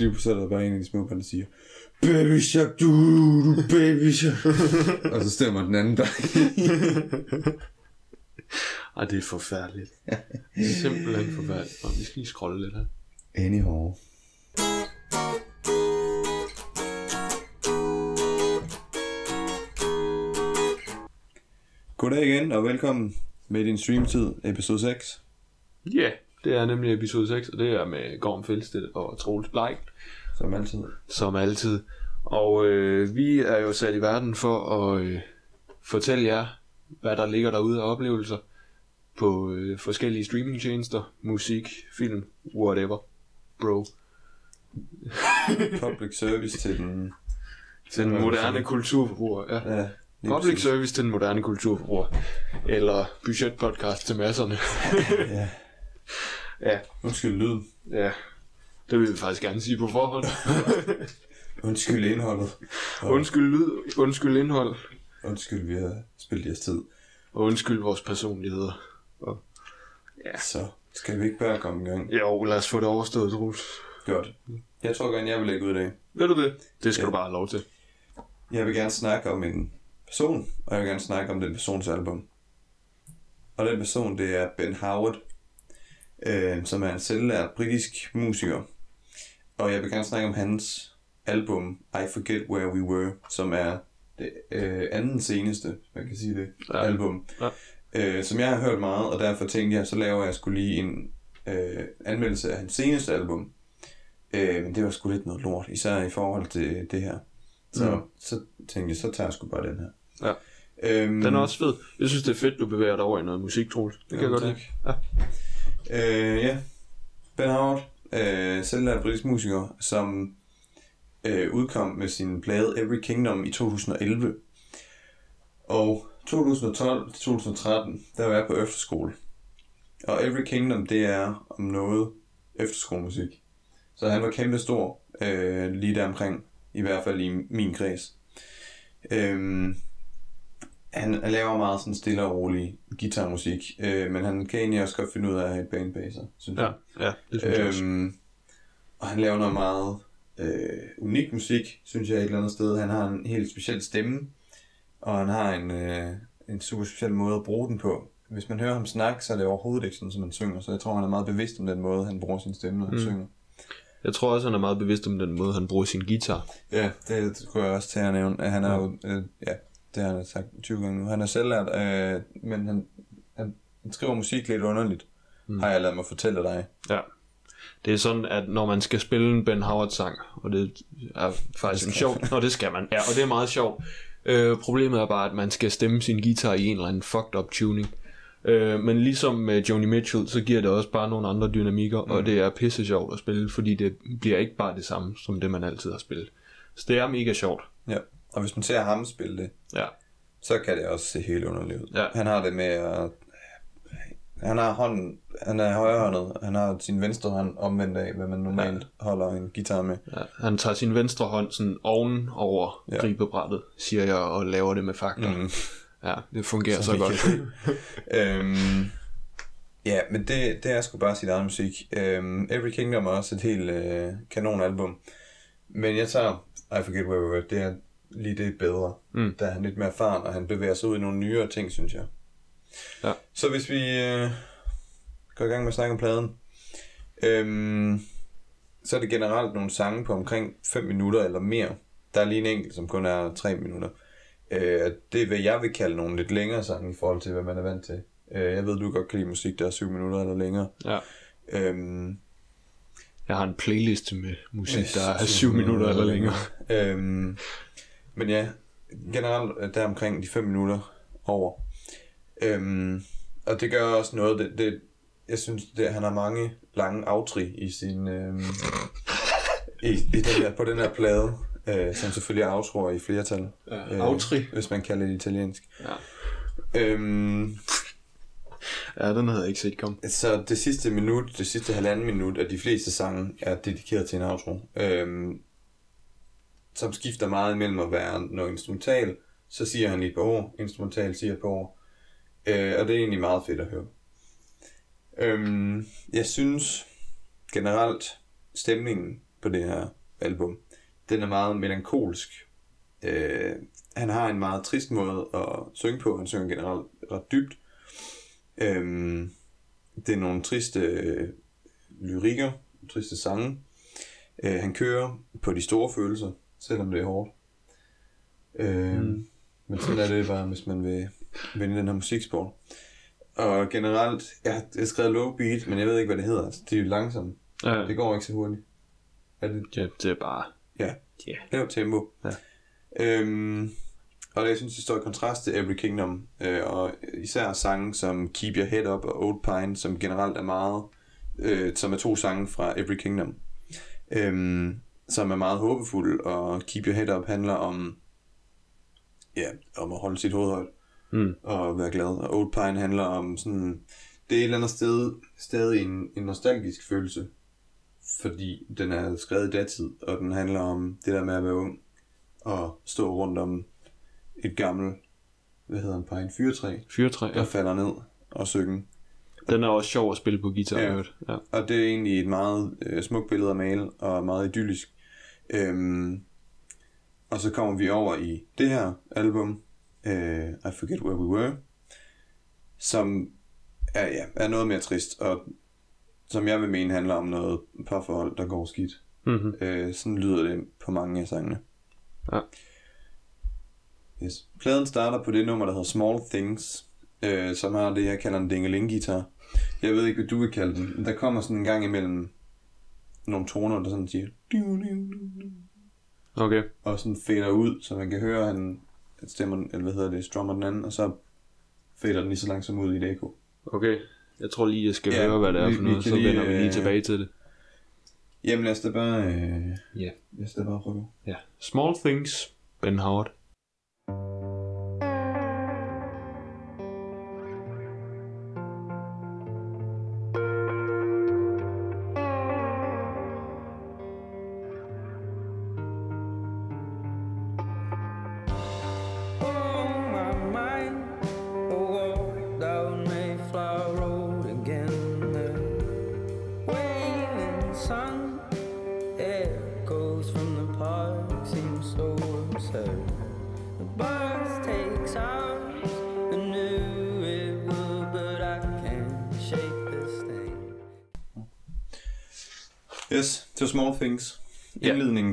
lige så er der bare en af de små børn, der siger, Baby shark, du, du baby shark. og så stemmer den anden der. Ej, det er forfærdeligt. Simpelthen forfærdeligt. Nå, vi skal lige scrolle lidt her. Anyhow. Goddag igen, og velkommen med din streamtid, episode 6. Ja, yeah, det er nemlig episode 6, og det er med Gorm Fjeldsted og Troels Bleik, Som altid. som altid. Og øh, vi er jo sat i verden for at øh, fortælle jer, hvad der ligger derude af oplevelser på øh, forskellige streamingtjenester, musik, film, whatever. Bro. Public service til den... Til den moderne kulturforbruger, ja. Ja, Public præcis. service til den moderne kulturforbruger. Eller budgetpodcast til masserne. Ja. Ja, Undskyld lyden. ja. Det vil vi faktisk gerne sige på forhånd. Undskyld indholdet. Og undskyld lyd, undskyld indhold, undskyld, vi har spillet jeres tid. og undskyld vores personligheder. Så skal vi ikke bare komme i gang. Jo, lad os få det overstået, Troels. Godt. Jeg tror gerne, jeg vil lægge ud i dag. Ved du det? Det skal Ja. du bare have lov til. Jeg vil gerne snakke om en person, og jeg vil gerne snakke om den persons album. Og den person, det er Ben Howard, øh, som er en selvlært britisk musiker. Og jeg vil gerne snakke om hans album I Forget Where We Were, som er det øh, anden seneste, man kan sige det, Ja. ja. album. Ja. Øh, som jeg har hørt meget, og derfor tænkte jeg, så laver jeg skulle lige en øh, anmeldelse af hans seneste album. Øh, men det var sgu lidt noget lort, især i forhold til det her. Så, Mm. så tænkte jeg, så tager jeg sgu bare den her. Ja. Øhm, Den er også fed. Jeg synes, det er fedt, du bevæger dig over i noget musik, Troels. Det kan jeg godt lide. tak. Øh, ja. Ben Howard, øh, selvlært britisk musiker, som øh, udkom med sin plade Every Kingdom i 2011. Og 2012-2013, der var jeg på efterskole. Og Every Kingdom, det er om noget efterskolemusik. Så han var kæmpe stor øh, lige der omkring, i hvert fald i min kreds. Øhm, han laver meget sådan stille og rolig guitarmusik, øh, men han kan egentlig også godt finde ud af at have et band bag sig, synes Ja, jeg. ja, det synes jeg også. Øhm, og han laver noget meget øh, unik musik, synes jeg et eller andet sted. Han har en helt speciel stemme, og han har en, øh, en super speciel måde at bruge den på. Hvis man hører ham snakke, så er det overhovedet ikke sådan, som han synger, så jeg tror, han er meget bevidst om den måde, han bruger sin stemme, når han Mm. synger. Jeg tror også, han er meget bevidst om den måde, han bruger sin guitar. Ja, det skulle jeg også til at nævne. at Han er jo, øh, ja, det har han sagt 20 gange nu. Han er selvlært, øh, men han, han, han skriver musik lidt underligt, Mm. har jeg ladet mig fortælle dig. Ja. Det er sådan, at når man skal spille en Ben Howard-sang, og det er faktisk en sjov... Nå, det skal man. Ja, og det er meget sjovt. Øh, problemet er bare, at man skal stemme sin guitar i en eller anden fucked up tuning. Øh, men ligesom med Joni Mitchell, så giver det også bare nogle andre dynamikker, mm. og det er pisse sjovt at spille, fordi det bliver ikke bare det samme, som det man altid har spillet. Så det er mega sjovt. Ja, og hvis man ser ham spille det, Ja. så kan det også se helt underligt ud. Ja. Han har det med at... Han har hånden, han er højrehåndet, han har sin venstre hånd omvendt af, hvad man normalt ja. holder en guitar med. Ja, han tager sin venstre hånd sådan oven over ja. Gribebrættet, siger jeg, og laver det med fakler. Mm. Ja, det fungerer så, vi godt. øhm, ja, men det, det er sgu bare sit eget musik. Øhm, Every Kingdom er også et helt øh, kanonalbum. Men jeg tager I Forget Where We Were. Det er lige det bedre. Mm. Der er han lidt mere erfaren, og han bevæger sig ud i nogle nyere ting, synes jeg. Ja. Så hvis vi øh, går i gang med at snakke om pladen. Øhm, så er det generelt nogle sange på omkring 5 minutter eller mere. Der er lige en enkelt, som kun er 3 minutter. Øh, det er, hvad jeg vil kalde nogle lidt længere sange i forhold til, hvad man er vant til. Øh, jeg ved, du godt kan lide musik, der er 7 minutter eller længere. Ja. Øhm, Jeg har en playlist med musik, der er syv 7 minutter eller længere. øhm, men ja, generelt er der omkring de 5 minutter over. Øhm, og det gør også noget, det, det, jeg synes, det, han har mange lange aftrig i sin, øhm, i, i den her, på den her plade, øh, som selvfølgelig er outroer i flertal. Ja, aftrig. Hvis man kalder det italiensk. Ja. Øhm, Ja, den havde jeg ikke set komme. Så det sidste minut, det sidste halvanden minut af de fleste sange er dedikeret til en outro. Øhm, som skifter meget imellem at være noget instrumental, så siger han i et par ord, instrumental siger et par ord. Øh, og det er egentlig meget fedt at høre. Øhm, jeg synes generelt, stemningen på det her album. Den er meget melankolsk. Øh, han har en meget trist måde at synge på. Han synger generelt ret dybt. Øhm, det er nogle triste øh, lyrikker, triste sange. Øh, han kører på de store følelser, selvom det er hårdt. Øh, mm. Men sådan er det bare, hvis man vil vinde den her musiksport. Og generelt, jeg har, jeg har skrevet low beat, men jeg ved ikke, hvad det hedder. Altså, det er jo langsomt. Ja, Det går ikke så hurtigt. Er det? ja, det er bare... Ja. Ja. Lavt tempo. Ja. Øhm, og det, jeg synes, det står i kontrast til Every Kingdom. Øh, og især sange som Keep Your Head Up og Old Pine, som generelt er meget... Øh, som er to sange fra Every Kingdom. Øhm, som er meget håbefulde, og Keep Your Head Up handler om... Ja, om at holde sit hoved højt Mm. og være glad. Og Old Pine handler om sådan... Det er et eller andet sted stadig en, en nostalgisk følelse, fordi den er skrevet i datid, og den handler om det der med at være ung, og stå rundt om et gammelt, hvad hedder en pine, fyrtræ, Fyrtræ, der ja. falder ned og synge. Den er også sjov at spille på guitar, Ja. ja. ja. Og det er egentlig et meget øh, smukt billede at male, og meget idyllisk. Øhm, og så kommer vi over i det her album, øh, I Forget Where We Were, som er, ja, er noget mere trist, og som jeg vil mene handler om noget parforhold, der går skidt. Mm-hmm. Øh, sådan lyder det på mange af sangene. Ja. Yes. Pladen starter på det nummer, der hedder Small Things, øh, som har det, jeg kalder en dingeling-guitar. Jeg ved ikke, hvad du vil kalde den. men Der kommer sådan en gang imellem nogle toner, der sådan siger... Okay. Og sådan fader ud, så man kan høre, han at stemmer, eller hvad hedder det, strummer den anden, og så fader den lige så langsomt ud i et ekko. Okay. Jeg tror lige, jeg skal Ja, høre, hvad det er vi- for noget, så lige, vender vi lige øh, tilbage til det. Jamen lad os da bare, øh, Ja. lad os da bare prøve. Ja. Small Things, Ben Howard.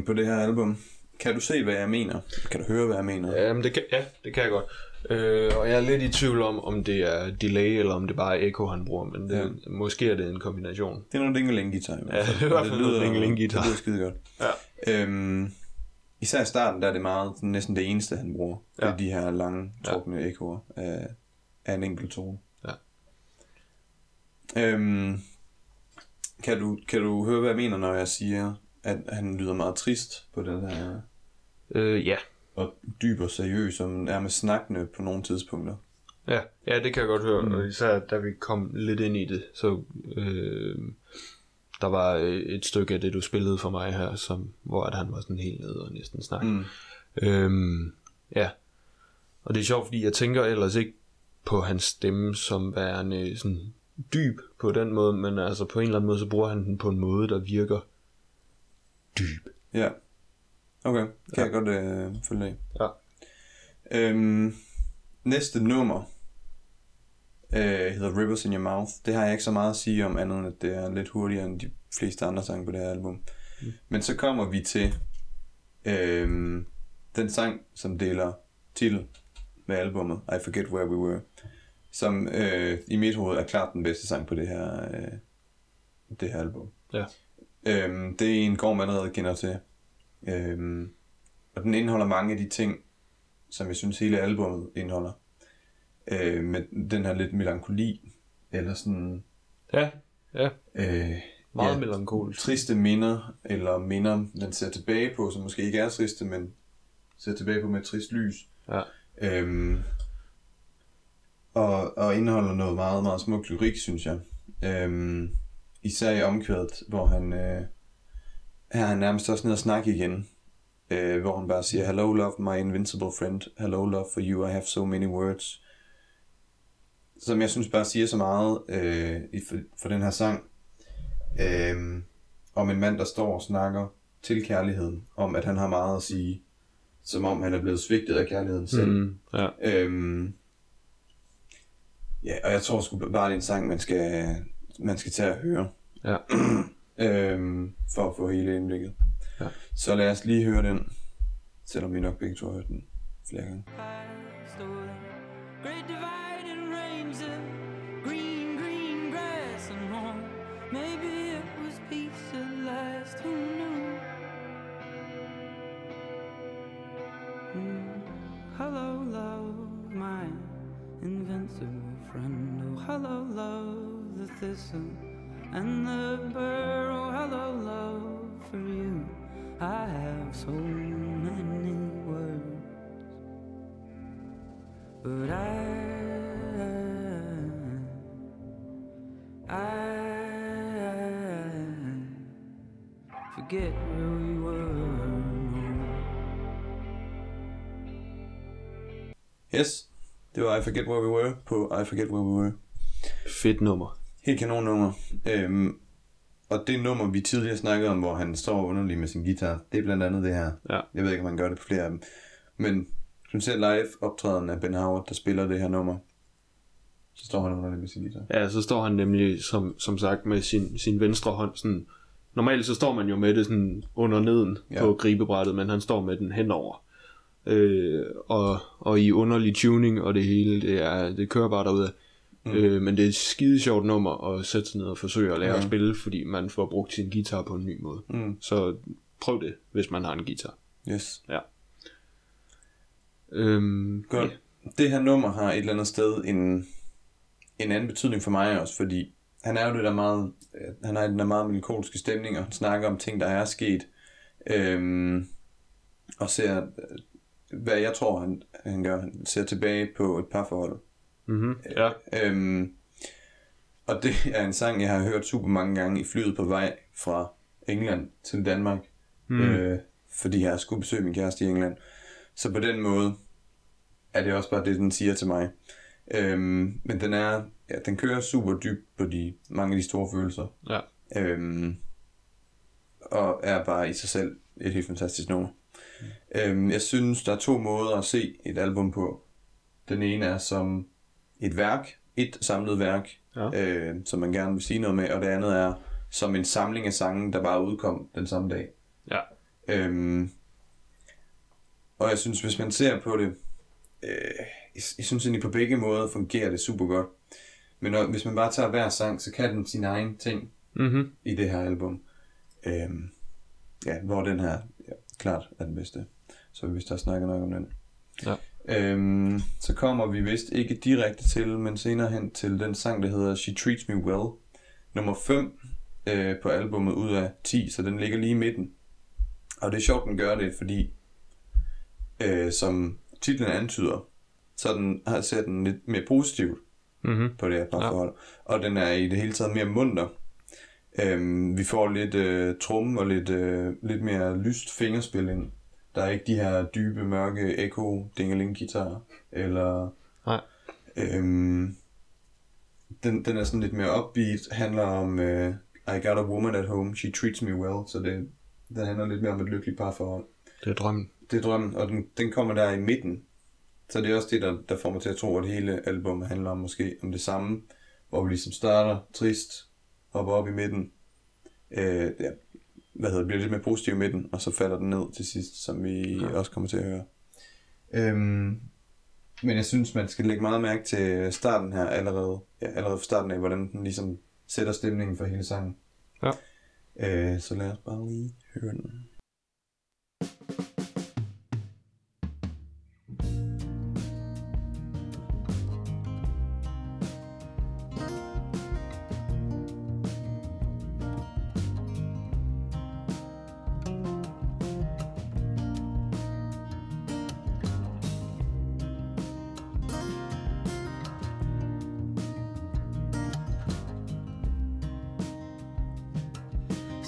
På det her album. Kan du se, hvad jeg mener? Kan du høre, hvad jeg mener? Jamen, det kan, ja, det kan jeg godt. Øh, og jeg er lidt i tvivl om, om det er delay, eller om det bare er echo, han bruger, men det, Ja. ja. måske er det en kombination. Det er noget dingeling-guitar i hvert Ja, det er i hvert fald noget lyder- dingeling-guitar. Det lyder skide godt. Ja. Øhm, især i starten, der er det meget næsten det eneste, han bruger. Det er Ja. de her lange, trukne ja. ekoer af, af en enkelt tone. Ja. Øhm, kan, du, kan du høre, hvad jeg mener, når jeg siger, at han lyder meget trist på den her, Øh, ja. og dyb og seriøs, og nærmest snakkende på nogle tidspunkter? Ja, ja, det kan jeg godt høre, Mm. og især da vi kom lidt ind i det, så øh, der var øh, et stykke af det, du spillede for mig her, som, hvor at han var sådan helt nede og næsten snakkede. Mm. Øhm, ja, og det er sjovt, fordi jeg tænker ellers ikke på hans stemme som værende sådan dyb på den måde, men altså på en eller anden måde, så bruger han den på en måde, der virker dyb. Ja. Okay, kan ja. Jeg godt øh, følge af. Ja. Øhm, næste nummer øh, hedder Rivers in Your Mouth. Det har jeg ikke så meget at sige om andet, end at det er lidt hurtigere end de fleste andre sange på det her album. Mm. Men så kommer vi til øhm, den sang, som deler titel med albumet, I Forget Where We Were, som øh, i mit hoved er klart den bedste sang på det her, øh, det her album. Ja. Øhm, det er en Gorm allerede kender til. Øhm, og den indeholder mange af de ting, som jeg synes hele albumet indeholder. Øh, med den her lidt melankoli, eller sådan Ja, ja, øh, meget ja. melankolisk. triste minder, eller minder, man ser tilbage på, som måske ikke er triste, men ser tilbage på med et trist lys. Ja. Øhm, og, og indeholder noget meget, meget smukt lyrik, synes jeg. Øhm, især i omkvædet, hvor han... Øh, her er han nærmest også nede og snakke igen. Øh, hvor han bare siger, Hello love, my invincible friend. Hello love for you, I have so many words. Som jeg synes bare siger så meget øh, i, for, for den her sang. Øh, om en mand, der står og snakker til kærligheden, om at han har meget at sige, som om han er blevet svigtet af kærligheden selv. Mm, ja. Øhm, ja, og jeg tror sgu bare, det er en sang, man skal, man skal tage at høre, Ja. øhm, for at få hele indblikket. Ja. Så lad os lige høre den, selvom vi nok begge to har hørt den flere gange. great dividing range of green, green grass and home. Maybe it was peace at last, who knew? Mm. Hello, love, my invincible friend. Oh, hello, love, the thistle and the burr. Oh, hello, love, for you. I have so many words. But I, I forget where we were. Yes, det var I Forget Where We Were på I Forget Where We Were. Fedt nummer. Helt kanon nummer. Øhm, og det nummer, vi tidligere snakkede om, hvor han står underlig med sin guitar, det er blandt andet det her. Ja. Jeg ved ikke, om han gør det på flere af dem. Men man ser live optræden af Ben Howard, der spiller det her nummer, så står han underlig med sin guitar. Ja, så står han nemlig, som, som sagt, med sin, sin venstre hånd sådan... Normalt så står man jo med det sådan under neden ja. på gribebrættet, men han står med den henover. Øh, og, og i underlig tuning og det hele, det, er, det kører bare derude. Mm. Øh, men det er et skide sjovt nummer at sætte sig ned og forsøge at lære Ja. at spille, fordi man får brugt sin guitar på en ny måde. Mm. Så prøv det, hvis man har en guitar. Yes. Ja. Øhm, Godt. Det her nummer har et eller andet sted en, en anden betydning for mig også, fordi han er jo det der meget, øh, han har den der meget melankolske stemning, og han snakker om ting, der er sket, øhm, og ser, øh, hvad jeg tror, han, han gør, han ser tilbage på et parforhold. Mm-hmm. Ja. Øhm, og det er en sang, jeg har hørt super mange gange i flyet på vej fra England til Danmark, mm. øh, fordi jeg skulle besøge min kæreste i England. Så på den måde er det også bare det, den siger til mig. Øhm, men den er, ja, den kører super dybt på de mange af de store følelser. Ja. Øhm, og er bare i sig selv et helt fantastisk nummer. Mm. Øhm, jeg synes, der er to måder at se et album på. Den ene er som et værk, et samlet værk, Ja. øh, som man gerne vil sige noget med, og det andet er som en samling af sange, der bare udkom den samme dag. Ja. Øhm, og jeg synes, hvis man ser på det, øh, jeg, jeg synes egentlig på begge måder fungerer det super godt. Men når, hvis man bare tager hver sang, så kan den sin egen ting Mm-hmm. i det her album. Øhm, ja, hvor den her ja, klart er den bedste. Så vi vist har snakket nok om den. Ja. Øhm, så kommer vi vist ikke direkte til, men senere hen til den sang, der hedder She Treats Me Well. Nummer 5 øh, på albummet ud af 10, så den ligger lige i midten. Og det er sjovt, den gør det, fordi øh, som titlen antyder, så den, har ser den lidt mere positivt Mm-hmm. på det her parforhold. Ja. Og den er i det hele taget mere munter. Øhm, vi får lidt øh, trum og lidt, øh, lidt mere lyst fingerspil ind. Der er ikke de her dybe, mørke echo dingeling guitar eller Nej. øhm, den, den er sådan lidt mere upbeat, handler om øh, I got a woman at home, she treats me well, så det, den handler lidt mere om et lykkeligt parforhold. Det er drømmen. Det er drømmen, og den, den kommer der i midten. Så det er også det, der, der får mig til at tro, at hele albumet handler om måske om det samme, hvor vi ligesom starter trist, hopper op i midten, øh, ja, hvad hedder det, bliver lidt mere positiv i midten, og så falder den ned til sidst, som vi ja. også kommer til at høre. Øhm, men jeg synes, man skal lægge meget mærke til starten her allerede, ja, allerede fra starten af, hvordan den ligesom sætter stemningen for hele sangen. Ja. Øh, så lad os bare lige høre den.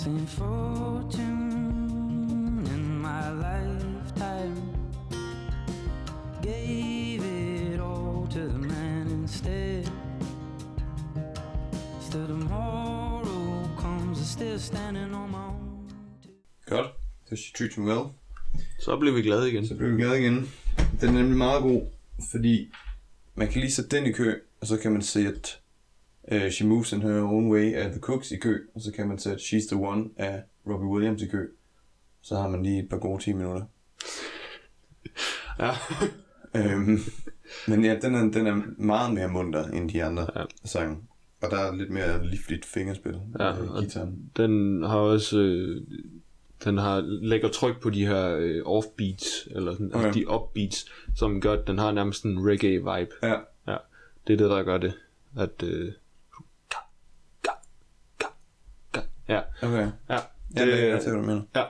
Seen fortune in my lifetime. Gave it all to the man instead. Still tomorrow comes, I'm still standing on my own. Godt. Så She Treats Me Well. Så blev vi glade igen. Så bliver vi glade igen. Den er nemlig meget god, fordi man kan lige sætte den i kø, og så kan man sætte uh, She Moves in Her Own Way af The Cooks i kø, og så kan man sætte She's the One af Robbie Williams i kø. Så har man lige et par gode 10 minutter. Ja. Øhm, men ja, den er, den er meget mere munter end de andre Ja. sange. Og der er lidt mere livligt fingerspil Ja, med og- gitaren. Den har også... Øh, den har lægger tryk på de her øh, offbeats, eller sådan, okay. Okay. de upbeats, som gør, at den har nærmest en reggae-vibe. Ja, Ja, det er det, der gør det. At, øh, ja, okay. ja, det, jeg det, ser, hvad du mener. ja,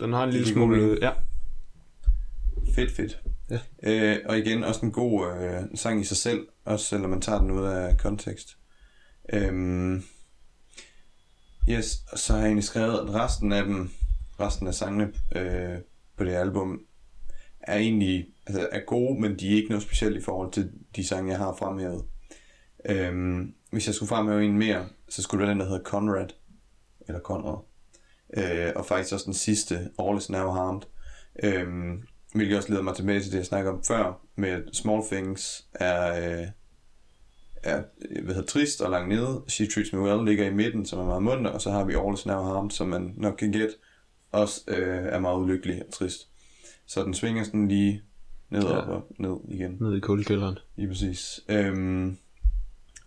den har en lille smule, ja, Fedt, fedt. Ja. Øh, og igen, også en god øh, sang i sig selv, også selvom man tager den ud af kontekst. Øhm, yes, og så har jeg egentlig skrevet, at resten af dem, resten af sangene øh, på det album, er egentlig altså, er gode, men de er ikke noget specielt i forhold til de sange, jeg har fremhævet. Øhm, hvis jeg skulle fremhæve en mere, så skulle det være den, der hedder Conrad, eller Conrad. Øh, og faktisk også den sidste, All is Now Harmed. Øhm, hvilket også leder mig tilbage til det, jeg snakkede om før, med Small Things er, øh, er hvad hedder, trist og langt nede. She Treats Me Well ligger i midten, som er meget munter, og så har vi All Is Now Harmed, som man nok kan gætte, også øh, er meget ulykkelig og trist. Så den svinger sådan lige ned Ja. ja. og ned igen. nede i kuldekælderen. Lige præcis. Øhm,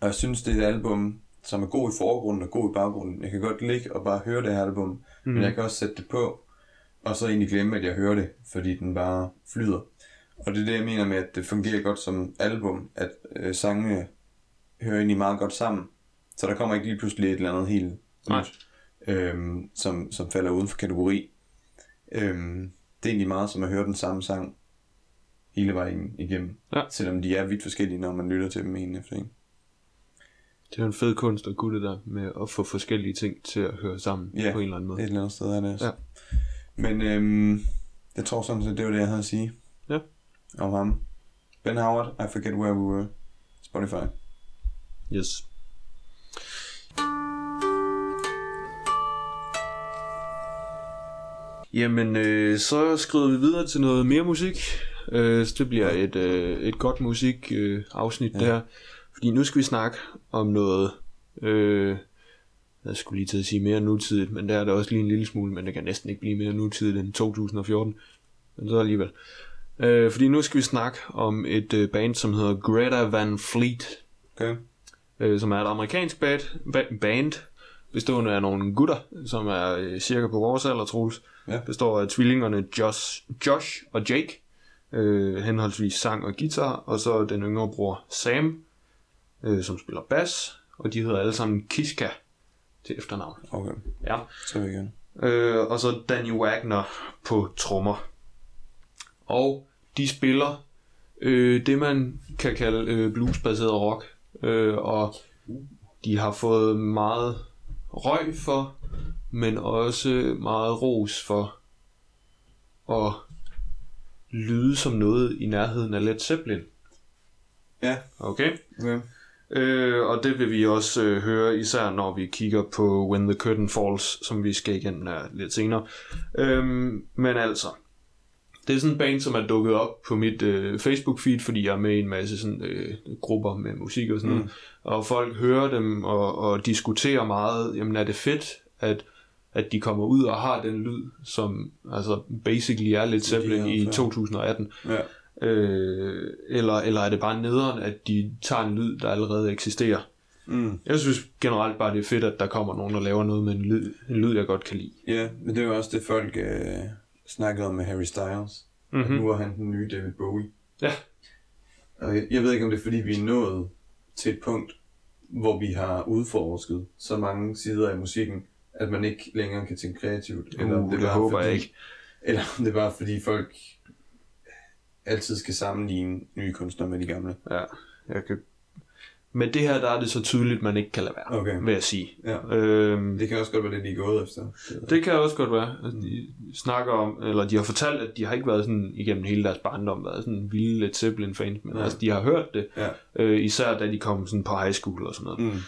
og jeg synes, det er et album, som er god i forgrunden og god i baggrunden. Jeg kan godt ligge og bare høre det her album, mm. men jeg kan også sætte det på, og så egentlig glemme, at jeg hører det, fordi den bare flyder. Og det er det, jeg mener med, at det fungerer godt som album, at øh, sangene hører egentlig meget godt sammen. Så der kommer ikke lige pludselig et eller andet helt Nej. øhm, som, som falder uden for kategori. Øhm, det er egentlig meget som at høre den samme sang hele vejen igennem. Ja. Selvom de er vidt forskellige, når man lytter til dem en efter en. Det er jo en fed kunst at kunne det der med at få forskellige ting til at høre sammen Ja, på en eller anden måde. Et eller andet sted er det også. Ja. Men øhm, jeg tror sådan set, det var det, jeg havde at sige. Ja. Om ham. Ben Howard, I Forget Where We Were. Spotify. Yes. Jamen, øh, så skrider vi videre til noget mere musik. Øh, så det bliver et, øh, et godt musik øh, afsnit. Ja. der. Fordi nu skal vi snakke om noget... Øh, jeg skulle lige til at sige mere nutidigt, men der er det også lige en lille smule, men det kan næsten ikke blive mere nutidigt end 2014. Men så alligevel. Øh, fordi nu skal vi snakke om et øh, band, som hedder Greta Van Fleet Okay. øh, som er et amerikansk band, ba- band bestående af nogle gutter, som er øh, cirka på vores alder, Troels. Ja. Består af tvillingerne Josh, Josh og Jake, øh, henholdsvis sang og guitar, og så den yngre bror Sam, øh, som spiller bas, og de hedder alle sammen Kiska til efternavn. Okay. Ja. Så jeg gerne. Øh, og så Danny Wagner på trommer. Og de spiller øh, det, man kan kalde øh, bluesbaseret rock. Øh, og de har fået meget røg for, men også meget ros for at lyde som noget i nærheden af Led Zeppelin. Ja. Okay? Okay. Øh, og det vil vi også øh, høre, især når vi kigger på When the Curtain Falls, som vi skal igen her lidt senere. Øhm, men altså, det er sådan en band, som er dukket op på mit øh, Facebook-feed, fordi jeg er med i en masse sådan, øh, grupper med musik og sådan noget. Og folk hører dem og, og diskuterer meget, jamen er det fedt, at, at de kommer ud og har den lyd, som altså basically er lidt Zeppelin i før. 2018. Ja. Øh, eller, eller er det bare nederen, at de tager en lyd, der allerede eksisterer? Mm. Jeg synes generelt bare, det er fedt, at der kommer nogen, der laver noget med en lyd, en lyd jeg godt kan lide. Ja, men det er jo også det, folk øh, snakkede om med Harry Styles. Mm-hmm. Mhm. Nu er han den nye David Bowie. Ja. Og jeg, jeg ved ikke, om det er, fordi vi er nået til et punkt, hvor vi har udforsket så mange sider af musikken, at man ikke længere kan tænke kreativt. Eller uh, det, det håber fordi, jeg ikke. Eller om det er bare fordi folk altid skal sammenligne nye kunstnere med de gamle. Ja, jeg kan... Men det her, der er det så tydeligt, man ikke kan lade være, Okay. vil jeg sige. Ja. Øhm, Det kan også godt være det, de er gået efter. det kan også godt være. Altså, de snakker om, eller de har fortalt, at de har ikke været sådan igennem hele deres barndom, været sådan vilde Led Zeppelin fans, men Ja. altså, de har hørt det, Ja. øh, især da de kom sådan på high school og sådan noget. Mm.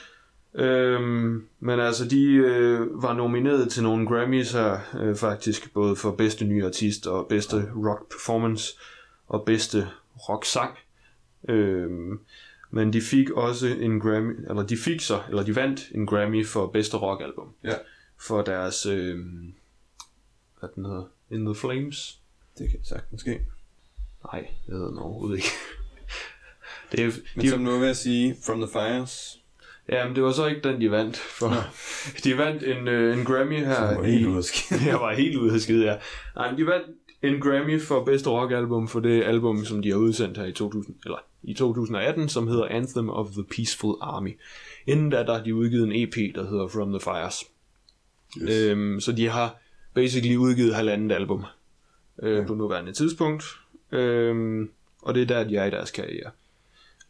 Øhm, men altså, de øh, var nomineret til nogle Grammys her, øh, faktisk, både for bedste nye artist og bedste rock performance og bedste rock sang. Øhm, men de fik også en Grammy, eller de fik så, eller de vandt en Grammy for bedste rockalbum. Ja. For deres, øh, hvad den hedder, In the Flames. Det kan sagtens ske. Nej, det hedder den overhovedet ikke. det er, Men de, som du var ved at sige, From the Fires, Ja, men det var så ikke den, de vandt. For de vandt en, øh, en Grammy her. som var helt ude at skide. jeg var helt ude af skide, ja. Nej, men de vandt en Grammy for bedste rockalbum for det album, som de har udsendt her i 2000, eller i 2018, som hedder Anthem of the Peaceful Army. Inden da, der har de udgivet en EP, der hedder From the Fires. Yes. Øhm, så de har basically udgivet halvandet album øh, på nuværende tidspunkt. Øhm, og det er der, de er i deres karriere.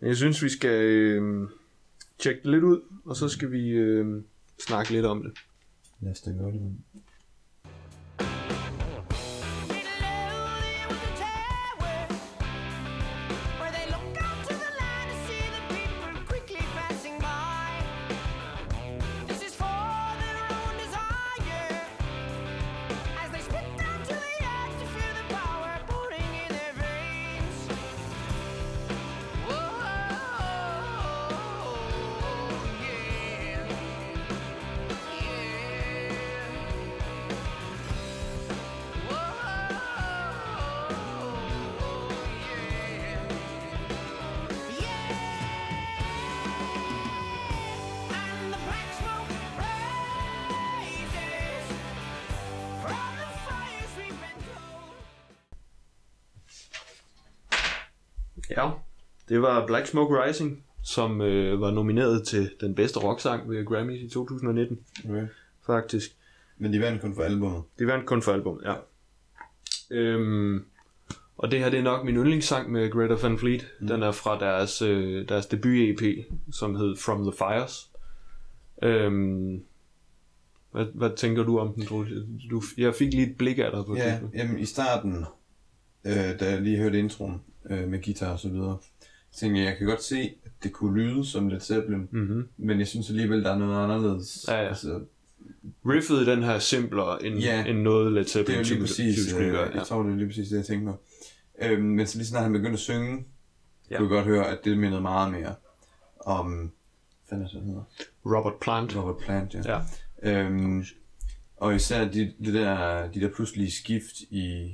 Men jeg synes, vi skal øh, tjekke det lidt ud, og så skal vi øh, snakke lidt om det. Lad os da gøre det. Det var Black Smoke Rising, som øh, var nomineret til den bedste rocksang ved Grammys i 2019, Okay. faktisk. Men de vandt kun for albumet. Det vandt kun for album, ja. Øhm, og det her det er nok min yndlingssang med Greta Van Fleet. Mm. Den er fra deres, øh, deres debut-EP, som hed From the Fires. Øhm, hvad, hvad tænker du om den? Du, jeg fik lige et blik af dig på Ja, det. jamen i starten, øh, da jeg lige hørte introen øh, med guitar og så videre, tænkte jeg, kan godt se, at det kunne lyde som Led Zeppelin, Mm-hmm. men jeg synes alligevel, der er noget anderledes. Ja, ja. Altså, Riffet i den her simplere end, Ja. end noget Led det er jo Zeppelin lige præcis, øh, jeg Ja. tror, det er lige præcis det, jeg tænkte på. Øhm, men så lige snart han begyndte at synge, Ja. kunne jeg godt høre, at det mindede meget mere om, hvad er det, hedder? Robert Plant. Robert Plant, ja. Ja. Øhm, og især de, de, der, de der pludselige skift i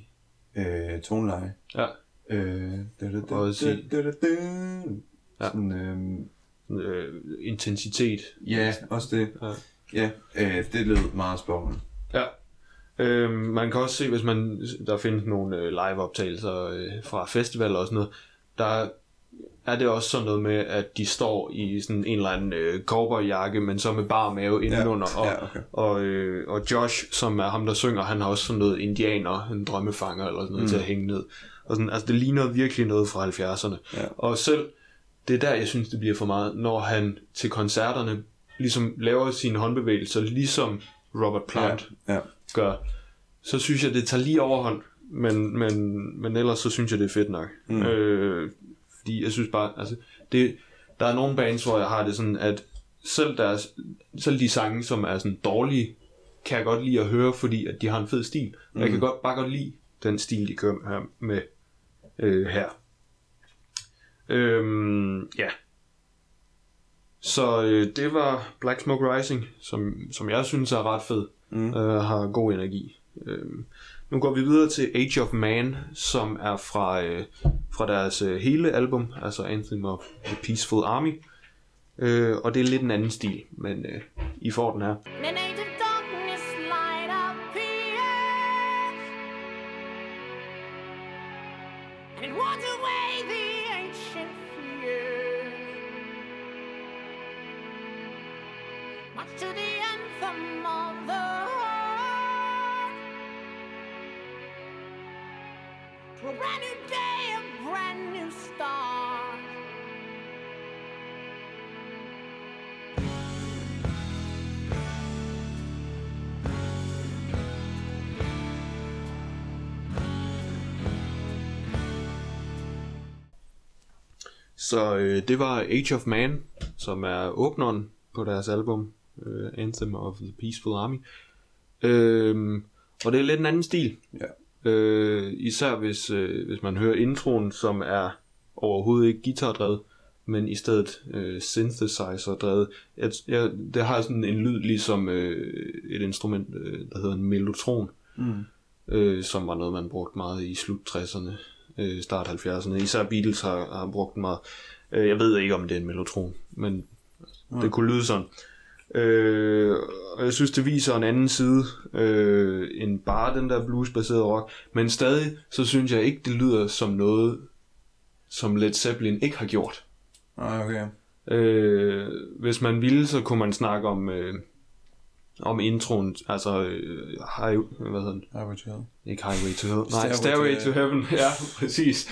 øh, toneleje. Ja. Øh, Og sige- Ja. Sådan, øhm, Øh, intensitet. ja, også det. Ja. Ja, øh, det lød meget spørgende. Ja. Øhm, man kan også se, hvis man der findes nogle øh, live-optagelser øh, fra festivaler og sådan noget, der er det også sådan noget med, at de står i sådan en eller anden øh, cowboyjakke, men så med bar mave indenunder. Ja, og, ja, okay. og, øh, og Josh, som er ham, der synger, han har også sådan noget indianer, en drømmefanger eller sådan noget mm. til at hænge ned. Og sådan, altså det ligner virkelig noget fra 70'erne. Ja. Og selv, det er der, jeg synes, det bliver for meget, når han til koncerterne ligesom laver sine håndbevægelser, ligesom Robert Plant Ja, gør, så synes jeg, det tager lige overhånd. Men, men, men ellers så synes jeg, det er fedt nok. Mm. Øh, fordi jeg synes bare, altså, det, der er nogle bands, hvor jeg har det sådan, at selv, deres, selv de sange, som er sådan dårlige, kan jeg godt lide at høre, fordi at de har en fed stil. Mm. Jeg kan godt, bare godt lide den stil, de kører her med øh, her. Øhm, ja. Så øh, det var Black Smoke Rising, som, som jeg synes er ret fed. Mm. Øh, har god energi. Øhm, nu går vi videre til Age of Man, som er fra, øh, fra deres øh, hele album, altså Anthem of the Peaceful Army. Øh, og det er lidt en anden stil, men øh, I får den her. An age Så øh, det var Age of Man, som er åbneren på deres album øh, Anthem of the Peaceful Army. Øh, og det er lidt en anden stil. Ja. Øh, især hvis, øh, hvis man hører introen, som er overhovedet ikke guitardrevet, men i stedet øh, synthesizer-drevet. Jeg, jeg, det har sådan en lyd ligesom øh, et instrument, øh, der hedder en mellotron, Mm. øh, som var noget, man brugte meget i slut 60'erne, øh, start 70'erne. Især Beatles har, har brugt den meget. Øh, jeg ved ikke, om det er en mellotron, men det kunne lyde sådan. Øh, og jeg synes, det viser en anden side øh, end bare den der bluesbaserede rock. Men stadig, så synes jeg ikke, det lyder som noget, som Led Zeppelin ikke har gjort. Ah, okay. Øh, hvis man ville, så kunne man snakke om, øh, om introen, altså øh, high, hvad hedder den? Highway to Hell. Ikke Highway to Hell. Nej, Stairway Stairway, to to, Heaven. Ja, præcis.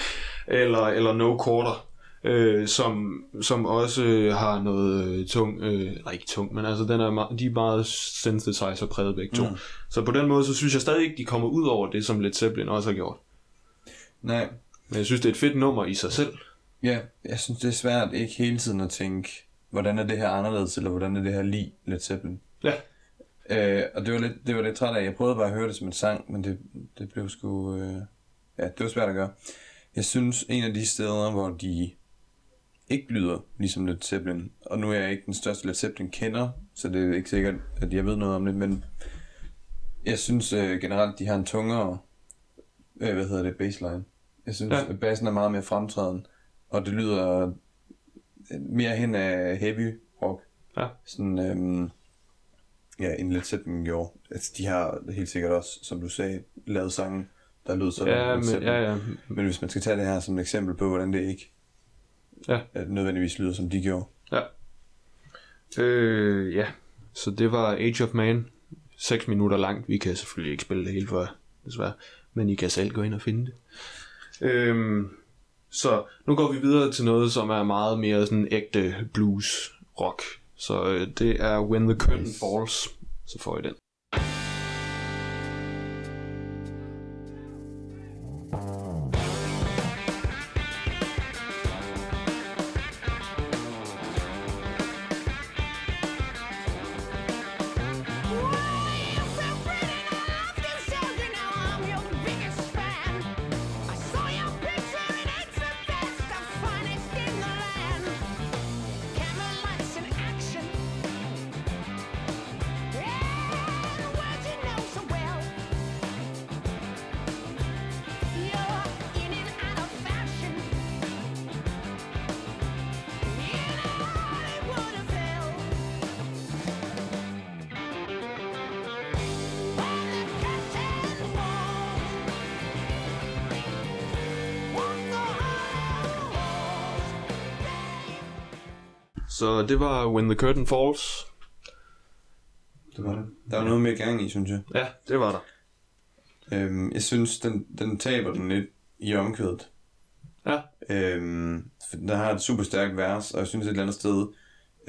Eller, eller No Quarter. Øh, som, som også øh, har noget øh, tung, øh, eller ikke tung, men altså den er de er meget synthesizer præget begge to. Mm. Så på den måde, så synes jeg stadig ikke, de kommer ud over det, som Led Zeppelin også har gjort. Nej, Men jeg synes, det er et fedt nummer i sig selv. ja, jeg synes, det er svært ikke hele tiden at tænke, hvordan er det her anderledes, eller hvordan er det her lige Led Zeppelin. Ja. Øh, og det var, lidt, det var lidt træt af. Jeg prøvede bare at høre det som en sang, men det, det blev sgu... Øh, ja, det var svært at gøre. Jeg synes, en af de steder, hvor de ikke lyder ligesom Led Zeppelin, og nu er jeg ikke den største Led Zeppelin kender, så det er ikke sikkert, at jeg ved noget om det, men jeg synes øh, generelt, de har en tungere, øh, hvad hedder det, baseline. Jeg synes, Ja. at bassen er meget mere fremtræden, og det lyder øh, mere hen af heavy rock. Ja. Sådan, øhm, ja, en Led Zeppelin gjorde. Altså, de har helt sikkert også, som du sagde, lavet sange, der lød sådan. Ja, men, ja, ja. men hvis man skal tage det her som et eksempel på, hvordan det ikke Ja. nødvendigvis lyder, som de gjorde. Ja. Øh, ja. Så det var Age of Man. 6 minutter langt. Vi kan selvfølgelig ikke spille det hele for jer, desværre. Men I kan selv gå ind og finde det. Øhm, så nu går vi videre til noget, som er meget mere sådan ægte blues rock. Så øh, det er When the Curtain Nice. Falls. Så får I den. Det var When the Curtain Falls. Det var det. Der var noget mere gang i, synes jeg. Ja, det var der. Øhm, jeg synes, den, den taber den lidt i omkvædet. Ja. Øhm, for der har et super stærkt vers, og jeg synes et eller andet sted,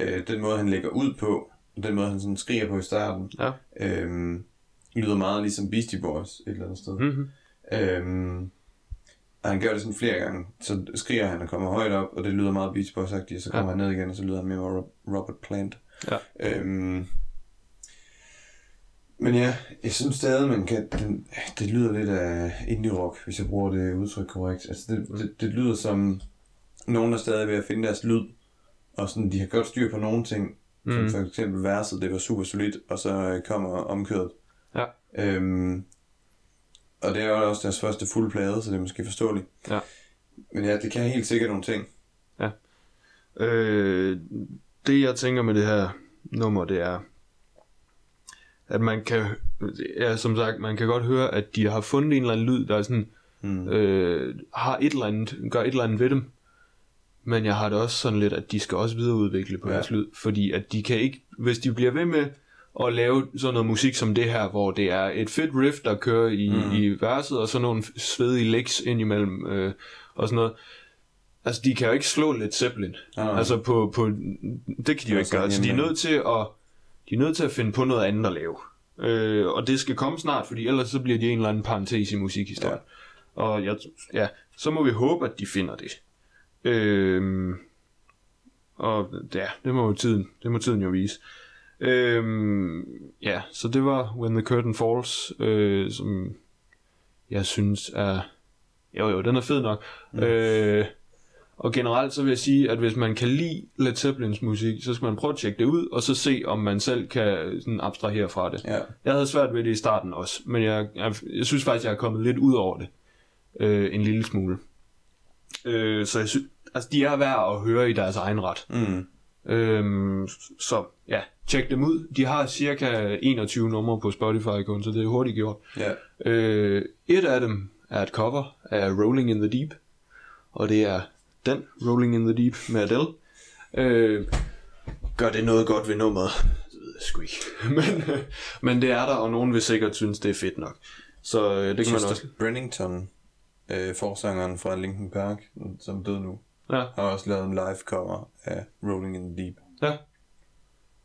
øh, den måde han lægger ud på, og den måde han sådan skriger på i starten, Ja. øhm, lyder meget ligesom Beastie Boys et eller andet sted. Mm-hmm. Øhm, og han gør det sådan flere gange. Så skriger han og kommer højt op, og det lyder meget Beach boys og så kommer Ja. han ned igen, og så lyder han mere Rob- Robert Plant. Ja. Øhm, men ja, jeg synes stadig, man kan, den, det lyder lidt af indie-rock, hvis jeg bruger det udtryk korrekt. Altså det, det, det lyder som nogen, der stadig er ved at finde deres lyd, og sådan, de har godt styr på nogle ting, mm. som for eksempel verset, det var super solidt, og så øh, kommer omkøret. Ja. Øhm, og det er jo også deres første fulde plade, så det er måske forståeligt. Ja. Men ja, det kan helt sikkert nogle ting. Øh, det jeg tænker med det her nummer, det er, at man kan, ja, som sagt, man kan godt høre, at de har fundet en eller anden lyd, der er sådan, Mm. øh, har et eller andet, gør et eller andet ved dem. Men jeg har det også sådan lidt, at de skal også videreudvikle på Ja. ja. deres lyd, fordi at de kan ikke, hvis de bliver ved med at lave sådan noget musik som det her, hvor det er et fedt riff, der kører i, mm. i verset, og så nogle svedige licks indimellem, øh, og sådan noget. Altså, de kan jo ikke slå lidt Zeppelin. Nej. Altså, på, på, det kan de jo ikke gøre. Så de er nødt til at, de er nødt til at finde på noget andet at lave. Øh, og det skal komme snart, fordi ellers så bliver de en eller anden parentes i musikhistorien. Ja. Og jeg, ja, så må vi håbe, at de finder det. Øh, og ja, det må jo tiden, det må tiden jo vise. Øhm, ja, så det var When the Curtain Falls, øh, som jeg synes er... Jo, jo, den er fed nok. Mm. Øh, og generelt så vil jeg sige, at hvis man kan lide Led Zeppelins musik, så skal man prøve at tjekke det ud, og så se, om man selv kan sådan abstrahere fra det. Ja. Jeg havde svært ved det i starten også, men jeg, jeg, jeg synes faktisk, jeg er kommet lidt ud over det. Øh, en lille smule. Øh, så jeg synes, altså de er værd at høre i deres egen ret. Mm. Øhm, så ja, tjek dem ud. De har cirka 21 numre på Spotify kun, så det er hurtigt gjort. Ja. Øh, et af dem er et cover af Rolling in the Deep, og det er den, Rolling in the Deep med Adele. Øh, gør det noget godt ved nummeret? Det ved jeg sgu ikke. men, men det er der, og nogen vil sikkert synes, det er fedt nok. Så øh, det kan man Chester også... Brennington, øh, forsangeren fra Linkin Park, som død nu, Ja, har også lavet en live cover af Rolling in the Deep. ja.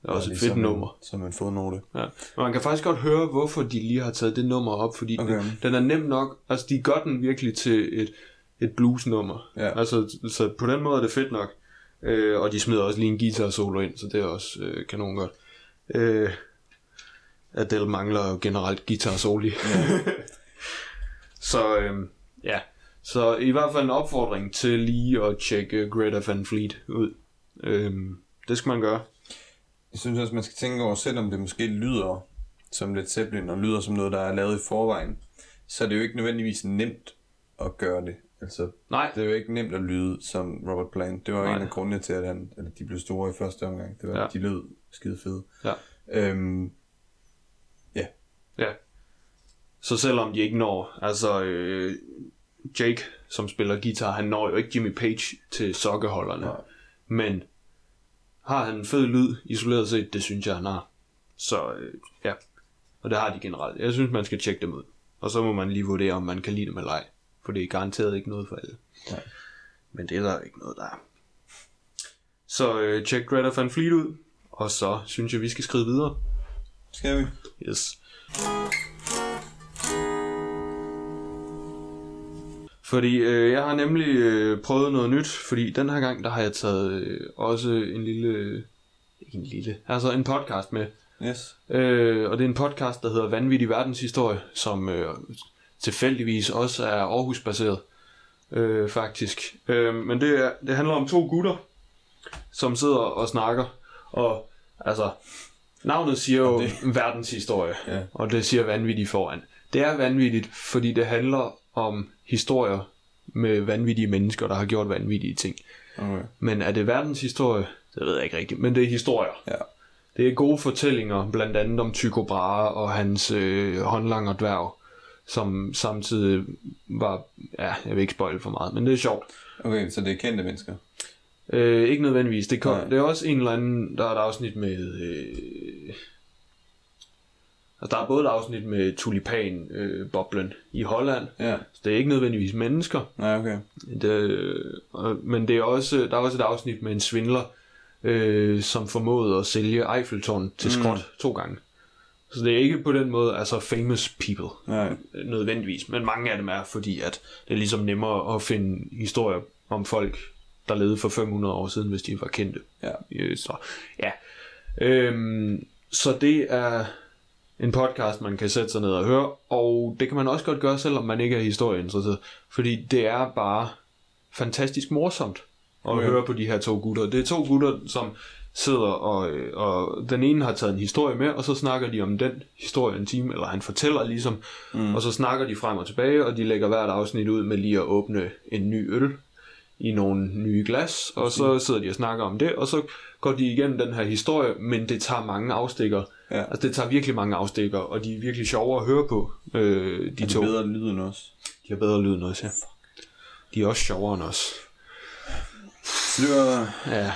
Det er også et Ligesom fedt en- nummer. Som en fodnote. Ja. Og man kan faktisk godt høre, hvorfor de lige har taget det nummer op, fordi. Okay. den, den er nem nok, altså de gør den virkelig til et, et bluesnummer. Ja. Altså, så på den måde er det fedt nok. Øh, og de smider også lige en guitar solo ind, så det er også øh, kanon godt. Øh, Adele mangler jo generelt guitar solo. Ja. så øh, ja, så i hvert fald en opfordring til lige at tjekke Greta Van Fleet ud. Øh, det skal man gøre. Jeg synes også, man skal tænke over, selvom det måske lyder som lidt Zeppelin, og lyder som noget, der er lavet i forvejen, så er det jo ikke nødvendigvis nemt at gøre det. Altså, Nej, det er jo ikke nemt at lyde som Robert Plant. Det var Nej. en af grundene til, at, han, at de blev store i første omgang. Det var, Ja. ja. de lød skide fede. Ja. Øhm, Ja. Så selvom de ikke når, altså øh, Jake, som spiller guitar, han når jo ikke Jimmy Page til sokkeholderne. Nej. Men har han en fed lyd, isoleret set, det synes jeg, han har. Så øh, ja, og det har de generelt. Jeg synes, man skal tjekke dem ud. Og så må man lige vurdere, om man kan lide dem eller ej. For det er garanteret ikke noget for alle. Nej. Men det er der ikke noget, der er. Så øh, tjek Greta Van Fleet ud. Og så synes jeg, vi skal skride videre. skal vi? Yes. Fordi øh, jeg har nemlig øh, prøvet noget nyt, fordi den her gang, der har jeg taget øh, også en lille, ikke en lille, altså en podcast med. Yes. Øh, og det er en podcast, der hedder Vanvittig Verdenshistorie, som øh, tilfældigvis også er Aarhus-baseret, øh, faktisk. Øh, men det, er, det handler om to gutter, som sidder og snakker, og altså, navnet siger jo det- verdenshistorie, Ja. og det siger vanvittigt foran. Det er vanvittigt, fordi det handler om historier med vanvittige mennesker, der har gjort vanvittige ting. Okay. Men er det verdenshistorie? Det ved jeg ikke rigtigt, men det er historier. Ja. Det er gode fortællinger, blandt andet om Tycho Brahe og hans øh, håndlanger dværg, som samtidig var, ja, jeg vil ikke spoil for meget, men det er sjovt. Okay, så det er kendte mennesker. Øh, ikke nødvendigvis. Det, kom, Nej. det er også en eller anden, der er et afsnit med... Øh, altså, der er både et afsnit med tulipan-boblen øh, i Holland, Ja. så det er ikke nødvendigvis mennesker, Nej, okay. det, øh, men det er også, der er også et afsnit med en svindler, øh, som formåede at sælge Eiffeltårn til skrot mm. to gange. Så det er ikke på den måde altså famous people Nej. nødvendigvis, men mange af dem er, fordi at det er ligesom nemmere at finde historier om folk, der levede for 500 år siden, hvis de var kendte. Ja. Øh, Så, ja. Øhm, så det er en podcast, man kan sætte sig ned og høre, og det kan man også godt gøre, selvom man ikke er historieinteresseret, fordi det er bare fantastisk morsomt at Okay. høre på de her to gutter. Det er to gutter, som sidder og, øh, og den ene har taget en historie med, og så snakker de om den historie en time, eller han fortæller ligesom, mm. og så snakker de frem og tilbage, og de lægger hvert afsnit ud med lige at åbne en ny øl i nogle nye glas, og så sidder de og snakker om det, og så går de igennem den her historie, men det tager mange afstikker. Ja. Altså det tager virkelig mange afstikker, og de er virkelig sjove at høre på, øh, de De to. bedre lyd end os. De har bedre lyd end os, ja. De er også sjovere end os. Så det var... Ja,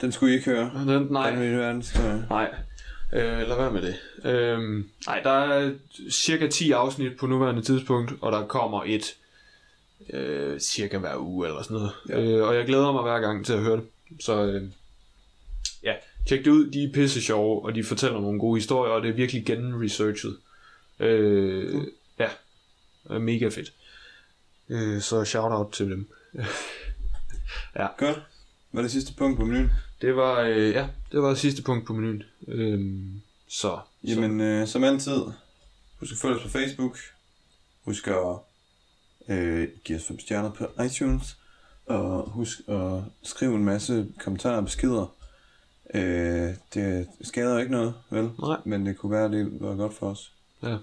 Den skulle I ikke høre. den, nej. Den vil verdenshistorie. Nej, øh, lad være med det. Øhm, nej, der er cirka 10 afsnit på nuværende tidspunkt, og der kommer et øh, cirka hver uge eller sådan noget. Ja. Øh, og jeg glæder mig hver gang til at høre det. Så øh, ja, tjek det ud. De er pisse sjove, og de fortæller nogle gode historier, og det er virkelig genresearchet. Øh, ja, øh, mega fedt. Øh, så shout out til dem. Godt. Var det sidste punkt på menuen? Det var, øh, ja, det var sidste punkt på menuen. Øhm, så, Jamen, øh, som altid, husk at følge os på Facebook. Husk at øh, give os 5 stjerner på iTunes. Og husk at skrive en masse kommentarer og beskeder. Øh, det skader jo ikke noget, vel? Nej. Men det kunne være, at det var godt for os. Ja.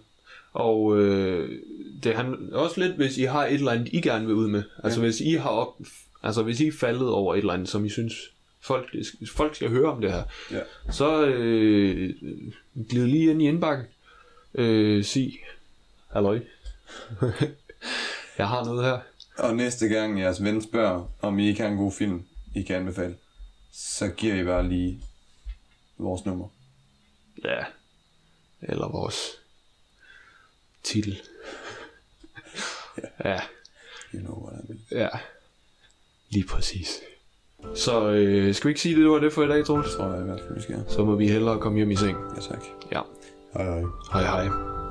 Og øh, det handler også lidt, hvis I har et eller andet, I gerne vil ud med. Altså Ja. hvis I har op, altså hvis I er faldet over et eller andet, som I synes, folk, folk skal høre om det her, Ja. så øh, glid lige ind i indbakken. Øh, sig, halløj. Jeg har noget her. Og næste gang jeres ven spørger, om I ikke har en god film, I kan anbefale, så giver I bare lige vores nummer. Ja. Eller vores titel. ja. You know what I mean. Ja. Lige præcis. Så øh, skal vi ikke sige, det var det for i dag, Troels? Det tror jeg i hvert fald, vi skal. Så må vi hellere komme hjem i seng. Ja, tak. Ja. Hej hej. Hej hej.